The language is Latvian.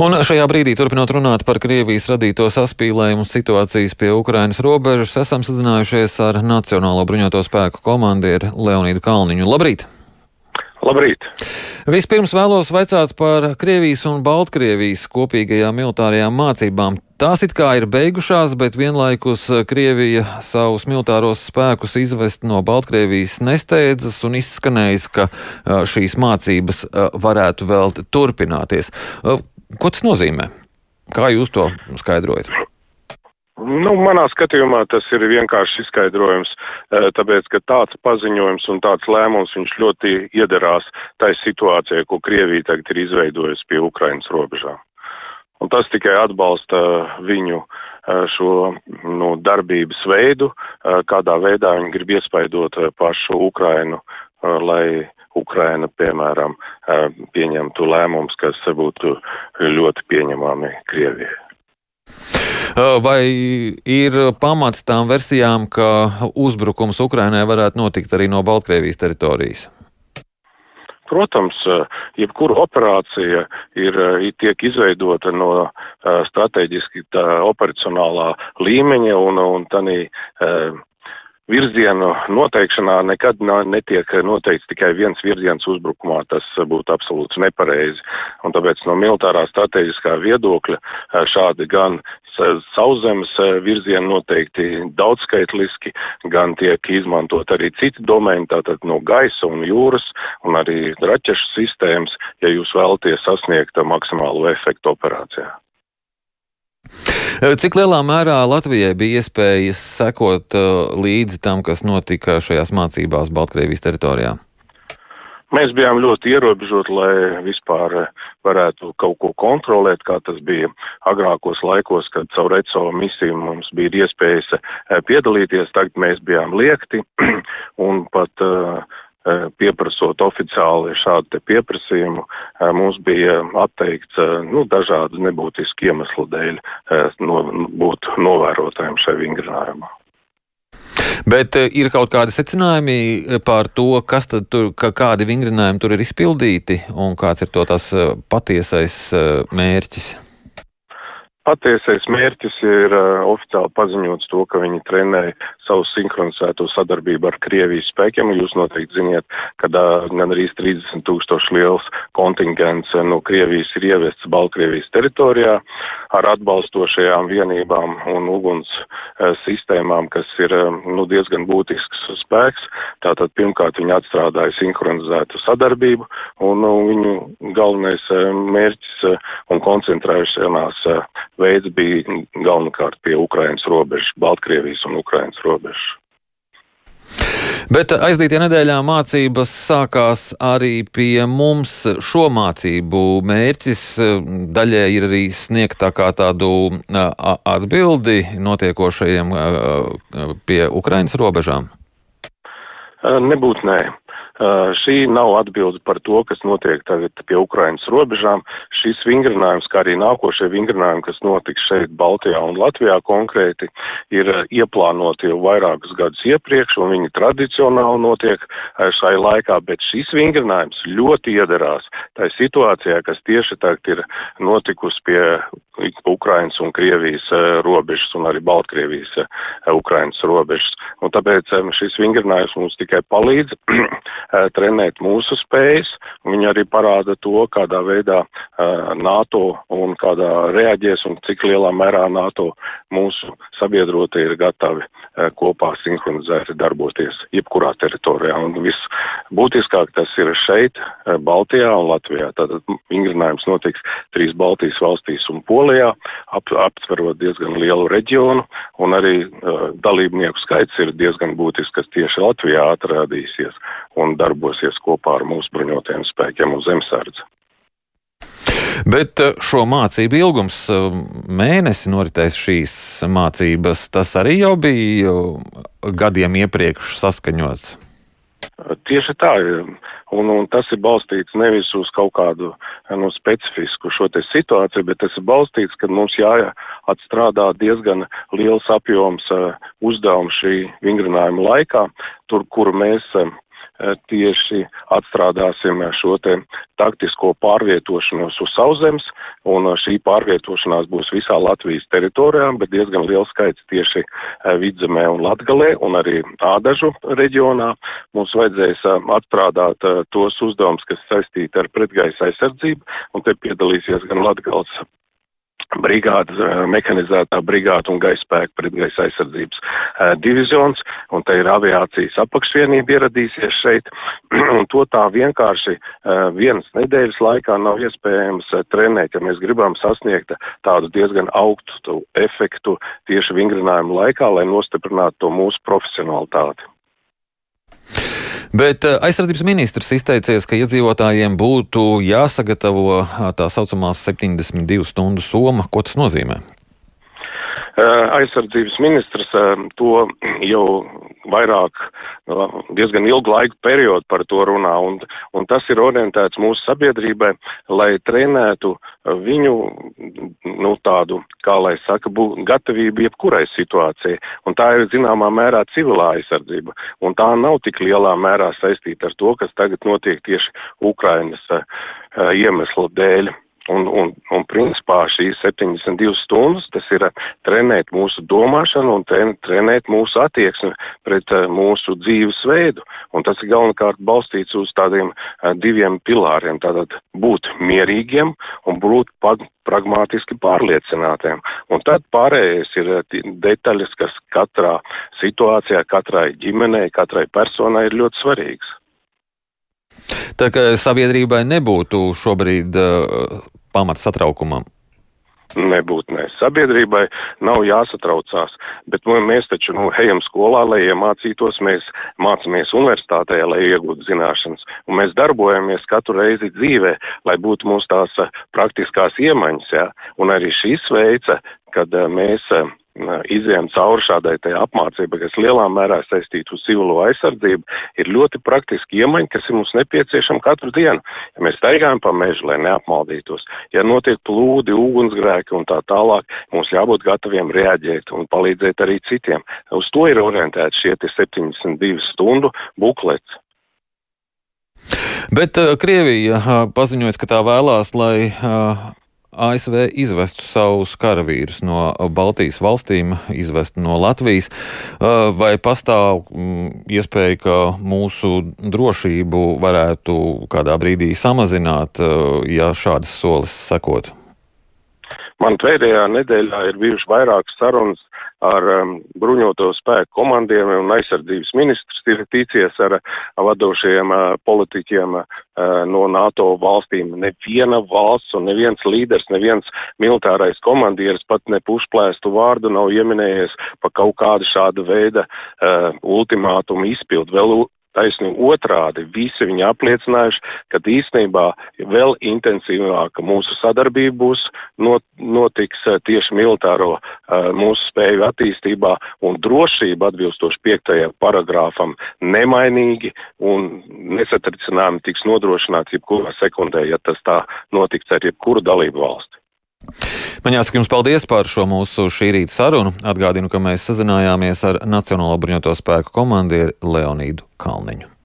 Un šajā brīdī, turpinot runāt par Krievijas radīto saspīlējumu situācijas pie Ukrainas robežas, esam sazinājušies ar Nacionālo bruņoto spēku komandieru Leonīdu Kalniņu. Labrīt! Labrīt! Vispirms vēlos vaicāt par Krievijas un Baltkrievijas kopīgajām militārajām mācībām. Tās it kā ir beigušās, bet vienlaikus Krievija savus militāros spēkus izvest no Baltkrievijas nesteidzas un izskanējis, ka šīs mācības varētu vēl turpināties. Ko tas nozīmē? Kā jūs to skaidrojat? Nu, manā skatījumā tas ir vienkārši izskaidrojums, eh, tāpēc, ka tāds paziņojums un tāds lēmums viņš ļoti iederās tai situācijai, ko Krievija tagad ir izveidojusi pie Ukrainas robežām. Un tas tikai atbalsta viņu eh, šo nu, darbības veidu, eh, kādā veidā viņi grib iespaidot pašu Ukrainu, lai Ukraina, piemēram, pieņemtu lēmums, kas būtu ļoti pieņemami Krievijai. Vai ir pamats tām versijām, ka uzbrukums Ukrainai varētu notikt arī no Baltkrievijas teritorijas? Protams, jebkura operācija ir, tiek izveidota no strateģiski tā, operacionālā līmeņa un, un tādī virzienu noteikšanā nekad netiek noteikts tikai viens virziens uzbrukumā. Tas būtu absolūti nepareizi. Un tāpēc no militārā strateģiskā viedokļa šādi gan sauszemes virzieni noteikti daudzskaitliski, gan tiek izmantot arī citi domēni, tātad no gaisa un jūras un arī raķešu sistēmas, ja jūs vēlaties sasniegt maksimālo efektu operācijā. Cik lielā mērā Latvijai bija iespējas sekot uh, līdzi tam, kas notika šajās mācībās Baltkrievijas teritorijā? Mēs bijām ļoti ierobežoti, lai vispār varētu kaut ko kontrolēt, kā tas bija agrākos laikos, kad caur ECO misiju mums bija iespējas eh, piedalīties. Tagad mēs bijām liekti un pat uh, Eh, pieprasot oficiāli šādu pieprasījumu, eh, mums bija atteikts eh, nu, dažādu nebūtisku iemeslu dēļ no, būt novērotājiem šai vingrinājumā. Bet ir kaut kādi secinājumi par to, kas tad tur, ka kādi vingrinājumi tur ir izpildīti un kāds ir to tās patiesais mērķis? Patiesais mērķis ir uh, oficiāli paziņots to, ka viņi trenē savu sinhronizēto sadarbību ar Krievijas spēkiem. Jūs noteikti ziniet, ka gan arī 30 tūkstoši liels kontingents no Krievijas ir ievests Baltkrievijas teritorijā ar atbalstošajām vienībām un uguns sistēmām, kas ir nu, diezgan būtisks spēks. Tātad pirmkārt viņi atstrādāja sinhronizētu sadarbību un uh, viņu galvenais mērķis un koncentrēšanās veids bija galvenokārt pie Ukrainas robežas, Baltkrievijas un Ukrainas robežas. Bet aizdītajā nedēļā mācības sākās arī pie mums. Šo mācību mērķis daļai ir arī sniegt tā kā tādu atbildi notiekošajiem pie Ukrainas robežām. Nebūtu nē. Uh, šī nav atbilde par to, kas notiek tagad pie Ukrainas robežām. Šis vingrinājums, kā arī nākošie vingrinājumi, kas notiks šeit Baltijā un Latvijā konkrēti, ir uh, ieplānoti jau vairākus gadus iepriekš, un viņi tradicionāli notiek uh, šai laikā, bet šis vingrinājums ļoti iedarās tai situācijā, kas tieši tagad ir notikusi pie Ukrainas un Krievijas robežas un arī Baltkrievijas Ukrainas robežas. Un tāpēc šis vingrinājums mums tikai palīdz Eh, trenēt mūsu spējas. Viņi arī parāda to, kādā veidā eh, NATO un kādā reaģēs un cik lielā mērā NATO mūsu sabiedrotie ir gatavi eh, kopā sinhronizēti darboties jebkurā teritorijā. Un viss būtiskāk tas ir šeit, Baltijā un Latvijā. Tātad vingrinājums notiks trīs Baltijas valstīs un Polijā, ap, aptverot diezgan lielu reģionu, un arī uh, dalībnieku skaits ir diezgan būtisks, kas tieši Latvijā atrādīsies un darbosies kopā ar mūsu bruņotajiem spēkiem un zemesardzi. Bet eh, šo mācību ilgums eh, mēnesi noritēs šīs mācības, tas arī jau bija eh, gadiem iepriekš saskaņots. Tieši tā, un, un tas ir balstīts nevis uz kaut kādu nu, specifisku šo te situāciju, bet tas ir balstīts, ka mums jāatstrādā diezgan liels apjoms uh, uzdevumu šī vingrinājuma laikā, tur, kur mēs uh, tieši atstrādāsim šo te taktisko pārvietošanos uz sauszemes, un šī pārvietošanās būs visā Latvijas teritorijā, bet diezgan liels skaits tieši vidzemē un latgalē, un arī ādažu reģionā. Mums vajadzēs atstrādāt tos uzdevumus, kas saistīti ar pretgaisa aizsardzību, un te piedalīsies gan Latgals brigāde, eh, mehanizētā brigāde un gaisa spēka pretgaisa aizsardzības uh, divizions, un te ir aviācijas apakšvienība ieradīsies šeit, un to tā vienkārši uh, vienas nedēļas laikā nav iespējams uh, trenēt, ja mēs gribam sasniegt tādu diezgan augstu efektu tieši vingrinājumu laikā, lai nostiprinātu to mūsu profesionalitāti. Bet eh, aizsardzības ministrs izteicies, ka iedzīvotājiem būtu jāsagatavo eh, tā saucamā 72 stundu soma. Ko tas nozīmē? Eh, aizsardzības ministrs to jau vairāk, diezgan ilgu laiku periodu par to runā, un, un tas ir orientēts mūsu sabiedrībai, lai trenētu viņu, nu, tādu, kā lai saka, bū, gatavību jebkurai situācijai, un tā ir zināmā mērā civilā aizsardzība, un tā nav tik lielā mērā saistīta ar to, kas tagad notiek tieši Ukrainas iemeslu dēļ. Un, un, un principā šīs 72 stundas tas ir eh, trenēt mūsu domāšanu un trenēt mūsu attieksmi pret uh, mūsu dzīvesveidu. Un tas ir galvenokārt balstīts uz tādiem uh, diviem pilāriem. Tātad būt mierīgiem un būt pragmatiski pārliecinātiem. Un tad pārējais ir detaļas, kas katrā situācijā, katrai ģimenei, katrai personai ir ļoti svarīgas. Tā kā sabiedrībai nebūtu šobrīd uh, pamats satraukumam? Nebūtu ne. Sabiedrībai nav jāsatraucās, bet nu, mēs taču nu, ejam skolā, lai iemācītos, mēs mācāmies universitātē, lai iegūtu zināšanas, un mēs darbojamies katru reizi dzīvē, lai būtu mūsu tās praktiskās iemaņas, ja? un arī šis veica, kad mēs izējām cauri šādai apmācībai, kas lielā mērā saistīta uz civilo aizsardzību, ir ļoti praktiski iemaņi, kas ir mums nepieciešami katru dienu. Ja mēs staigājam pa mežu, lai neapmaldītos, ja notiek plūdi, ugunsgrēki un tā tālāk, mums jābūt gataviem reaģēt un palīdzēt arī citiem. Uz to ir orientēts šie 72 stundu buklets. Bet uh, Krievija uh, paziņoja, ka tā vēlās, lai uh, ASV izvestu savus karavīrus no Baltijas valstīm, izvestu no Latvijas, vai pastāv mm, iespēja, ka mūsu drošību varētu kādā brīdī samazināt, ja šādas solis sekot? Man pēdējā nedēļā ir bijušas vairākas sarunas ar um, bruņoto spēku komandiem un aizsardzības ministrs ir ticies ar uh, vadošajiem uh, politiķiem uh, no NATO valstīm. Neviena valsts un neviens līderis, neviens militārais komandieris pat ne pušplēstu vārdu nav ieminējies pa kaut kādu šādu veida uh, ultimātumu izpildu. Vēl Taisnība otrādi, visi viņi apliecinājuši, ka īstenībā vēl intensīvāka mūsu sadarbība būs not, notiks eh, tieši militāro uh, mūsu spēju attīstībā un drošība atbilstoši piektajam paragrāfam nemainīgi un nesatricinājumi tiks nodrošināts jebkurā sekundē, ja tas tā notiks ar jebkuru dalību valsti. Man jāsaka jums paldies par šo mūsu šī rīta sarunu. Atgādinu, ka mēs sazinājāmies ar Nacionālo bruņoto spēku komandieru Leonīdu Kalniņu.